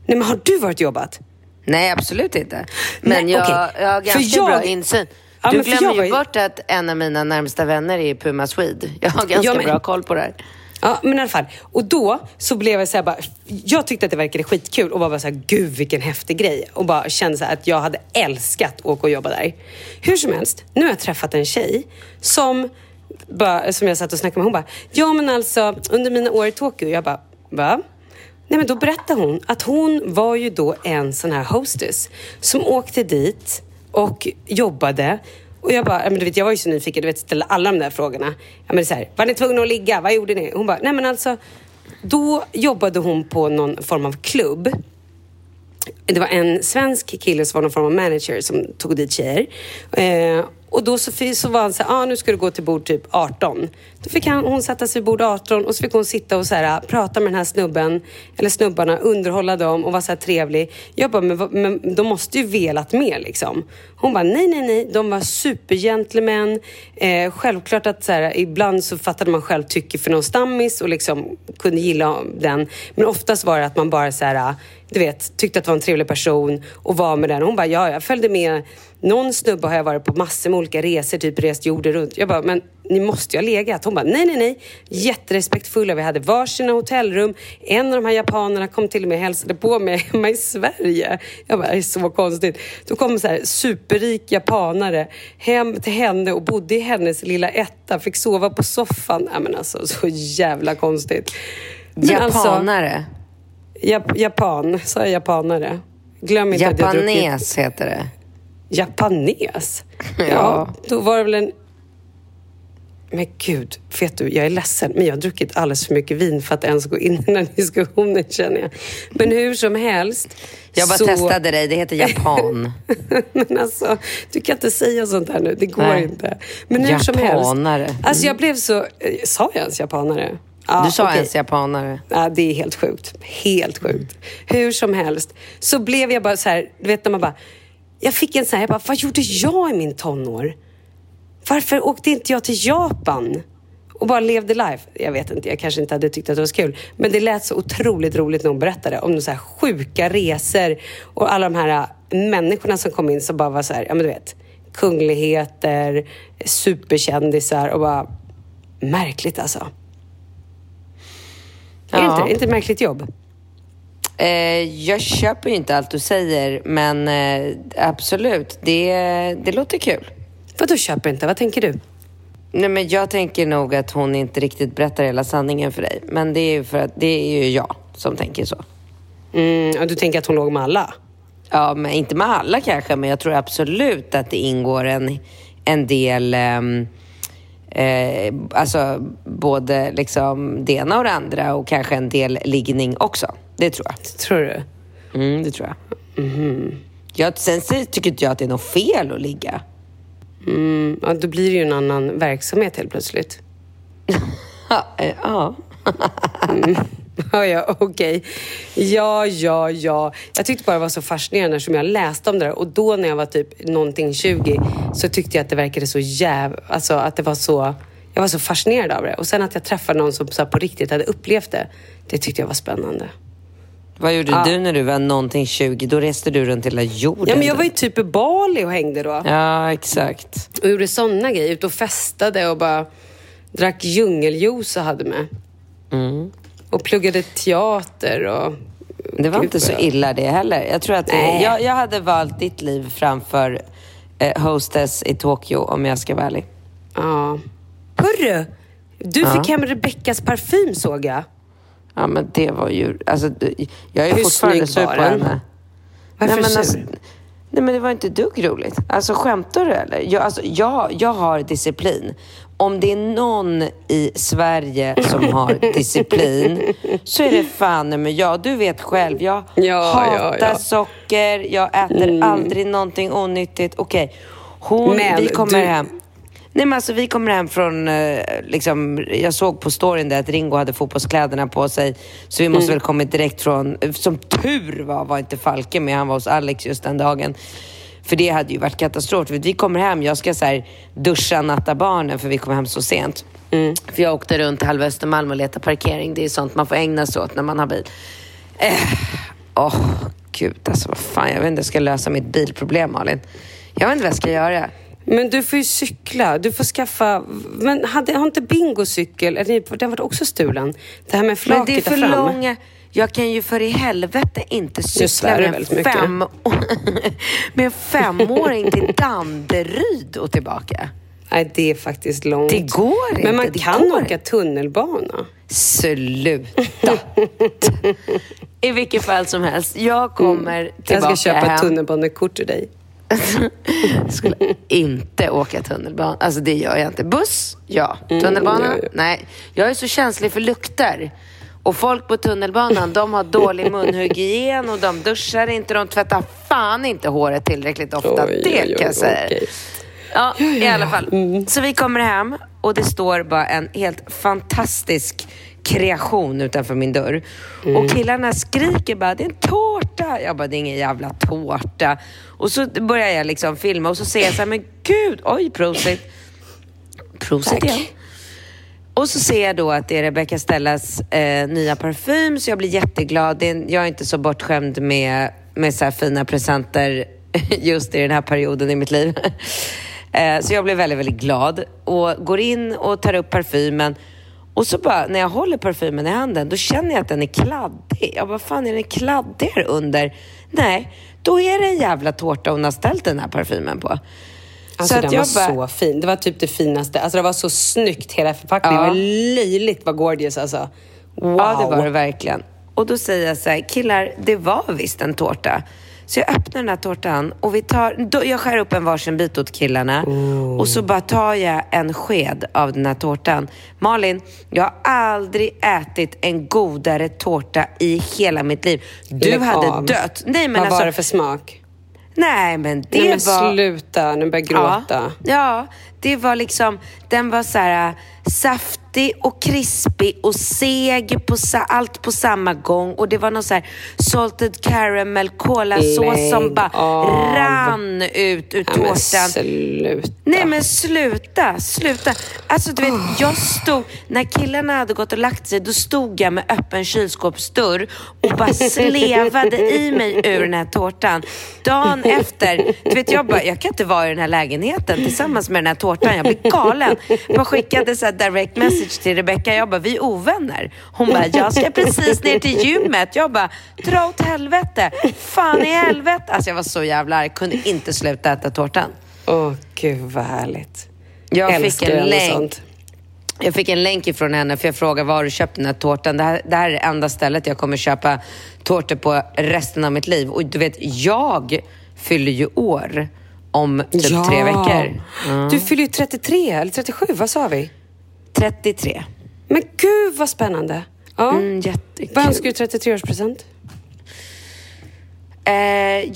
Nej, men har du varit jobbat? Nej, absolut inte. Men Nej, jag, okej. jag har ganska jag- bra insyn. Ja, du glömmer ju bort att en av mina närmsta vänner är Puma Swede. Jag har ganska Ja, men- bra koll på det här. Ja, men i alla fall. Och då så blev jag så här bara, jag tyckte att det verkade skitkul och var bara så här, gud vilken häftig grej. Och bara kände så att jag hade älskat att åka och jobba där. Hur som helst, nu har jag träffat en tjej som, bara, som jag satt och snackade med. Hon bara, ja men alltså under mina år i Tokyo, jag bara, va? Nej men då berättade hon att hon var ju då en sån här hostess som åkte dit och jobbade. Och jag bara, men du vet, jag var ju så nyfiken, du vet, ställde alla de där frågorna. Ja, men så här, var ni tvungna att ligga? Vad gjorde ni? Hon bara, nej men alltså, då jobbade hon på någon form av klubb. Det var en svensk kille som var någon form av manager som tog dit tjejer. Eh, och då så, så var han så här, ah, nu ska du gå till bord typ 18. Då fick han, hon sätta sig vid bord 18 och så fick hon sitta och så här, äh, prata med den här snubben, eller snubbarna, underhålla dem och vara så här trevlig. Jag bara, men, men de måste ju velat mer liksom. Hon bara, nej, nej, nej, de var supergentlemän. Eh, självklart att så här, ibland så fattade man själv tycke för någon stammis och liksom kunde gilla den. Men oftast var det att man bara så här, äh, du vet, tyckte att det var en trevlig person och var med den. Hon bara, ja, jag följde med. Någon snubbe har jag varit på massor med olika resor, typ rest jorden runt. Jag bara, men ni måste ju ha legat. Hon bara, nej, nej, nej. Jätterespektfulla. Vi hade varsina hotellrum. En av de här japanerna kom till och med och hälsade på mig hemma i Sverige. Jag bara, det är så konstigt. Då kom så här superrik japanare hem till henne och bodde i hennes lilla etta. Fick sova på soffan. Ja, men alltså, så jävla konstigt. Men alltså- Japanare. Jap- japan, sa jag japanare? Glöm inte att jag druckit... Japanes heter det. Japanes? Ja. Ja. då var det väl en... Men gud, vet du, jag är ledsen, men jag har druckit alldeles för mycket vin för att ens gå in i den här diskussionen känner jag. Men hur som helst. Jag bara så... testade dig, det heter japan. men alltså, du kan inte säga sånt här nu, det går Nej. inte. Men hur som helst. Japanare. Alltså jag blev så... eh, Sa jag ens japanare? Ja, du sa okej. ens japanare. Ja, det är helt sjukt. Helt sjukt. Hur som helst så blev jag bara så här, du vet när man bara... Jag fick en sån här, jag bara, vad gjorde jag i min tonår? Varför åkte inte jag till Japan? Och bara levde life. Jag vet inte, jag kanske inte hade tyckt att det var så kul. Men det lät så otroligt roligt när hon berättade om de så här sjuka resor och alla de här äh, människorna som kom in som bara var så här, ja men du vet, kungligheter, superkändisar och bara märkligt alltså. Ja. inte, är det inte ett märkligt jobb? Eh, jag köper ju inte allt du säger, men eh, absolut, det, det låter kul. Vadå köper inte? Vad tänker du? Nej, men jag tänker nog att hon inte riktigt berättar hela sanningen för dig. Men det är ju för att det är ju jag som tänker så. Mm, och du tänker att hon låg med alla? Ja, men inte med alla kanske, men jag tror absolut att det ingår en, en del... ehm, eh, alltså både liksom det ena och det andra och kanske en del liggning också. Det tror jag. Tror du? Mm, det tror jag. jag sen så tycker inte jag att det är något fel att ligga. Mm, ja, då blir det ju en annan verksamhet helt plötsligt. Ja, eh, ja. Ja, ja, okej. Ja, ja, ja. Jag tyckte bara det var så fascinerande som jag läste om det där. Och då när jag var typ någonting 20 så tyckte jag att det verkade så jäv... Alltså att det var så... Jag var så fascinerad av det. Och sen att jag träffade någon som så på riktigt hade upplevt det. Det tyckte jag var spännande. Vad gjorde Ja. du när du var någonting 20? Då reste du runt hela jorden. Ja, men jag var ju typ i Bali och hängde då. Ja, exakt. Och gjorde såna grejer. Ute och festade och bara drack djungeljuice och hade med. Mm. Och pluggade teater och... Det var Gud, inte så illa det heller. Jag tror att Nej. jag, jag hade valt ditt liv framför eh, hostess i Tokyo om jag ska vara ärlig. Ja. Hörru! Du Ja. fick hem Rebeckas parfym såg jag. Ja, men det var ju... Alltså, jag är Hur fortfarande sur på henne. Varför nej, men sur? Alltså, nej, men det var inte dugg roligt. Alltså, skämtar du eller? Jag, alltså, jag, jag har disciplin. Om det är någon i Sverige som har disciplin så är det fan men jag. Du vet själv, jag Ja, hatar ja, ja. socker, jag äter Mm. aldrig någonting onyttigt. Okej, hon, Men vi kommer du- hem. Nej men alltså vi kommer hem från, eh, liksom, jag såg på storyn där att Ringo hade fotbollskläderna på sig. Så vi måste Mm. väl kommit direkt från, som tur var var inte Falke med, han var hos Alex just den dagen. För det hade ju varit katastrof. Vi kommer hem, jag ska så här, duscha, natta barnen för vi kommer hem så sent. Mm. För jag åkte runt halva Östermalm och letade parkering. Det är sånt man får ägna sig åt när man har bil. Eh, Åh, gud alltså vad fan. Jag vet inte hur jag ska lösa mitt bilproblem Malin. Jag vet inte vad jag ska göra. Men du får ju cykla. Du får skaffa... Men hade, har inte Bingo cykel? Den var också stulen. Det här med Men flaket det är för där fram. långa... Jag kan ju för i helvete inte cykla med en, fem... med en femåring till Danderyd och tillbaka. Nej, det är faktiskt långt. Det går inte. Men man kan går åka tunnelbana. Sluta! I vilket fall som helst, jag kommer tillbaka Mm. Jag ska köpa hem. tunnelbanekort till dig. skulle inte åka tunnelbana. Alltså det gör jag inte. Buss, ja. Tunnelbana, Mm, ja, ja. nej. Jag är så känslig för lukter. Och folk på tunnelbanan, de har dålig munhygien och de duschar inte. De tvättar fan inte håret tillräckligt ofta. Oj, det oj, kan jag säga. okej. Ja, i alla fall. Så vi kommer hem och det står bara en helt fantastisk kreation utanför min dörr. Och killarna skriker bara, det är en tårta! Jag bara, det är ingen jävla tårta. Och så börjar jag liksom filma och så ser jag så här, men gud, oj, prosit. Prosit igen. Och så ser jag då att det är Rebecca Stellas eh, nya parfym, så jag blir jätteglad. Det är, jag är inte så bortskämd med, med så här fina presenter just i den här perioden i mitt liv. eh, så jag blev väldigt, väldigt glad och går in och tar upp parfymen. Och så bara, när jag håller parfymen i handen, då känner jag att den är kladdig. Jag bara, fan är den kladdig här under? Nej, då är det en jävla tårta hon har ställt den här parfymen på. Alltså att den var bara- så fin. Det var typ det finaste. Alltså det var så snyggt hela förpackningen. Ja. Det var löjligt vad gorgeous alltså. Wow. Ja, det var det verkligen. Och då säger jag så här, killar, det var visst en tårta. Så jag öppnar den här tårtan och vi tar, då, jag skär upp en varsin bit åt killarna och så bara tar jag en sked av den här tårtan. Malin, jag har aldrig ätit en godare tårta i hela mitt liv. Du Lägg hade av. dött. Nej, men vad alltså, var det för smak? Nej, men det Nej men var... sluta, nu börjar jag gråta. Ja, ja, det var liksom, den var så här saftig och krispig och seg, på allt på samma gång. Och det var någon så här salted caramel kolasås som bara av. rann ut ur Ja, men tårtan. sluta. Nej men sluta, sluta. Alltså du vet, jag stod, när killarna hade gått och lagt sig, då stod jag med öppen kylskåpsdörr och bara slevade i mig ur den här tårtan. Dagen efter, du vet jag bara, jag kan inte vara i den här lägenheten tillsammans med den här tårtan. Jag blir galen. Jag skickade så direct message till Rebecca. Jag bara, vi är ovänner. Hon bara, jag ska precis ner till gymmet. Jag bara, dra åt helvete. Fan i helvete. Alltså jag var så jävla arg. Kunde inte sluta äta tårtan. Åh, gud vad härligt. Jag Älskar fick en länk. sånt. Jag fick en länk ifrån henne för jag frågade var du köpt den här tårtan. Det här, det här är det enda stället jag kommer köpa tårtor på resten av mitt liv. Och du vet, jag fyller ju år om typ Ja. tre veckor. Ja. Du fyller ju 33, eller 37, vad sa vi? 33. Men gud vad spännande. Ja. Mm, jättekul. Vad önskar du i 33-årspresent? Eh,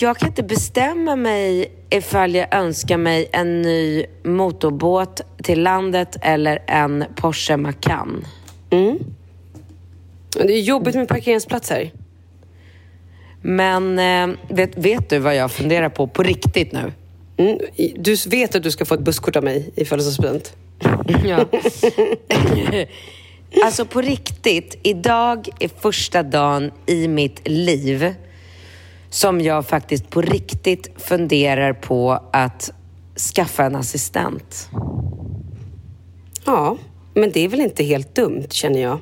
jag kan inte bestämma mig ifall jag önskar mig en ny motorbåt till landet eller en Porsche Macan. Mm. Det är jobbigt med parkeringsplatser. Men eh, vet, vet du vad jag funderar på på riktigt nu? Mm. Du vet att du ska få ett busskort av mig i födelsedagspresent. Ja. alltså på riktigt, idag är första dagen i mitt liv som jag faktiskt på riktigt funderar på att skaffa en assistent. Ja, men det är väl inte helt dumt känner jag.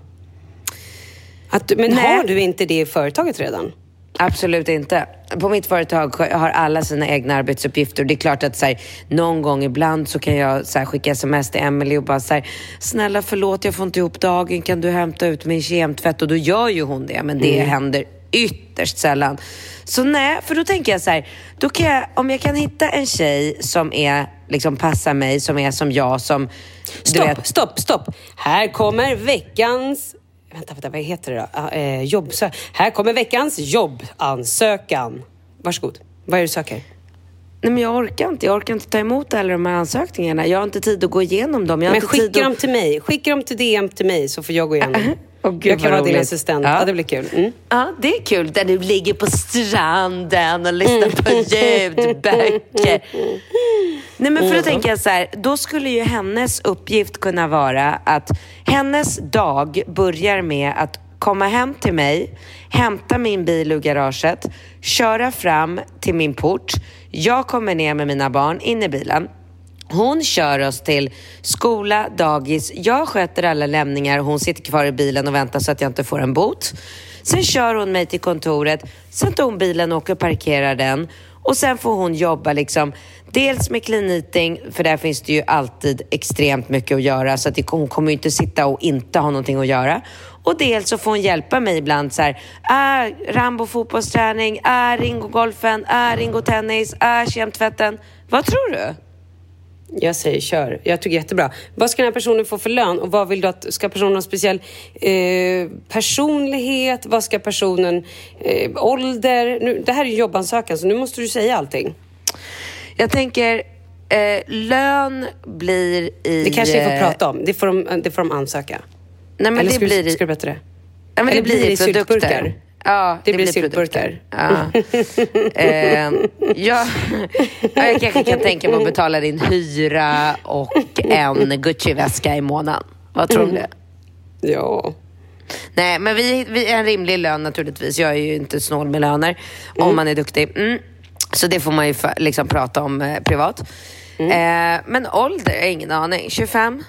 Att, men Nej. har du inte det i företaget redan? Absolut inte. På mitt företag har alla sina egna arbetsuppgifter. Det är klart att så här, någon gång ibland så kan jag så här, skicka sms till Emily och bara så här, snälla förlåt jag får inte ihop dagen, kan du hämta ut min kemtvätt? Och då gör ju hon det, men det Mm. händer ytterst sällan. Så nej, för då tänker jag så här, då kan jag, om jag kan hitta en tjej som är, liksom passar mig, som är som jag, som... Stopp, vet- stopp, stopp. Här kommer veckans... Vänta, vänta, vad heter det då? Eh, jobbsö... Här kommer veckans jobbansökan. Varsågod. Vad är det du söker? Nej men jag orkar inte. Jag orkar inte ta emot alla de här ansökningarna. Jag har inte tid att gå igenom dem. Men skicka tid dem att... till mig. Skicka dem till DM till mig så får jag gå igenom. Åh, gud, jag kan vara din assistent. Ja. Ja. det blir kul. Mm. Ja, det är kul. Där du ligger på stranden och lyssnar på ljudböcker. Nej, men för då tänker jag så här, då skulle ju hennes uppgift kunna vara att hennes dag börjar med att komma hem till mig, hämta min bil ur garaget, köra fram till min port. Jag kommer ner med mina barn in i bilen. Hon kör oss till skola, dagis. Jag sköter alla lämningar. Hon sitter kvar i bilen och väntar så att jag inte får en bot. Sen kör hon mig till kontoret. Sen tar hon bilen och åker och parkerar den. Och sen får hon jobba liksom dels med clean eating, för där finns det ju alltid extremt mycket att göra. Så att det, hon kommer ju inte sitta och inte ha någonting att göra. Och dels så får hon hjälpa mig ibland så här. Är Rambo fotbollsträning? Är Ringo golfen? Är Ringo tennis? Är kemtvätten? Vad tror du? Jag säger kör. Jag tycker jättebra. Vad ska den här personen få för lön? Och vad vill du att, ska personen ha speciell eh, personlighet? Vad ska personen, eh, ålder? Nu, det här är ju jobbansökan så nu måste du säga allting. Jag tänker, eh, lön blir i... Det kanske vi får eh, prata om. Det får de, det får de ansöka. Nej, men Eller det ska, blir i- ska du berätta det? Ja, men Eller det blir, i produkter. Ja, Det blir produkter. syltburkar. Ja. eh, jag, ja, jag kanske kan tänka mig att betala din hyra och en Gucci-väska i månaden. Vad tror du om det? Ja. Nej, men vi, vi är en rimlig lön naturligtvis. Jag är ju inte snål med löner om man är duktig. Mm. Så det får man ju fa- liksom prata om eh, privat. Eh, men ålder, jag har ingen aning. 25?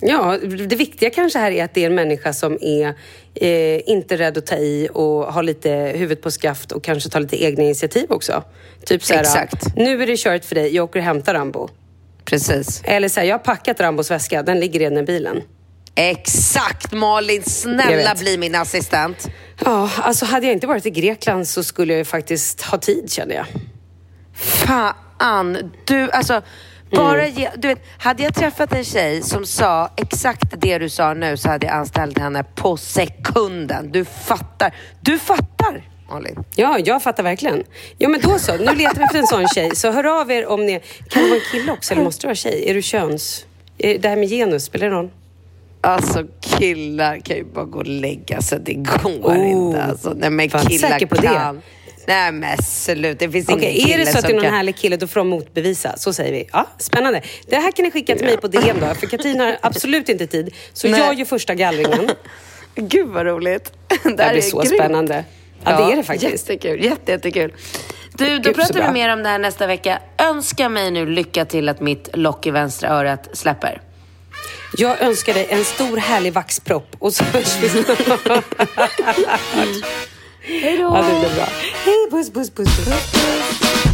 Ja, det viktiga kanske här är att det är en människa som är eh, inte rädd att ta i och har lite huvudet på skaft och kanske tar lite egna initiativ också. Typ såhär, Exakt. nu är det kört för dig, jag åker och hämtar Rambo. Precis. Eller såhär, jag har packat Rambos väska, den ligger redan i bilen. Exakt Malin, snälla bli min assistent. Ja, alltså hade jag inte varit i Grekland så skulle jag ju faktiskt ha tid känner jag. Fan, du alltså. Bara ge, du vet, hade jag träffat en tjej som sa exakt det du sa nu så hade jag anställt henne på sekunden. Du fattar. Du fattar, Malin. Ja, jag fattar verkligen. Ja, men då så. Nu letar vi efter en sån tjej. Så hör av er om ni... Kan det vara en kille också eller måste det vara tjej? Är du köns... Det här med genus, spelar det roll? Alltså killar kan ju bara gå och lägga sig. Det går Oh. inte. Alltså, nej men killar säker på det? Nej men sluta, det finns ingen okay, kille Är det så att det är någon kan... härlig kille, då får de motbevisa. Så säger vi. Ja, spännande. Det här kan ni skicka till mig på DM då, för Katina har absolut inte tid. Så Nej. jag gör första gallringen. Gud vad roligt. Det, det här blir så grymt. spännande. Ja, ja, det är det faktiskt. Jättekul. Jätte, jättekul. Du, då Gud, pratar vi mer om det här nästa vecka. Önska mig nu lycka till att mitt lock i vänstra örat släpper. Jag önskar dig en stor härlig vaxpropp och så hörs vi snart. Hej då! Ja, det blir bra. Hej, puss, puss, puss. puss.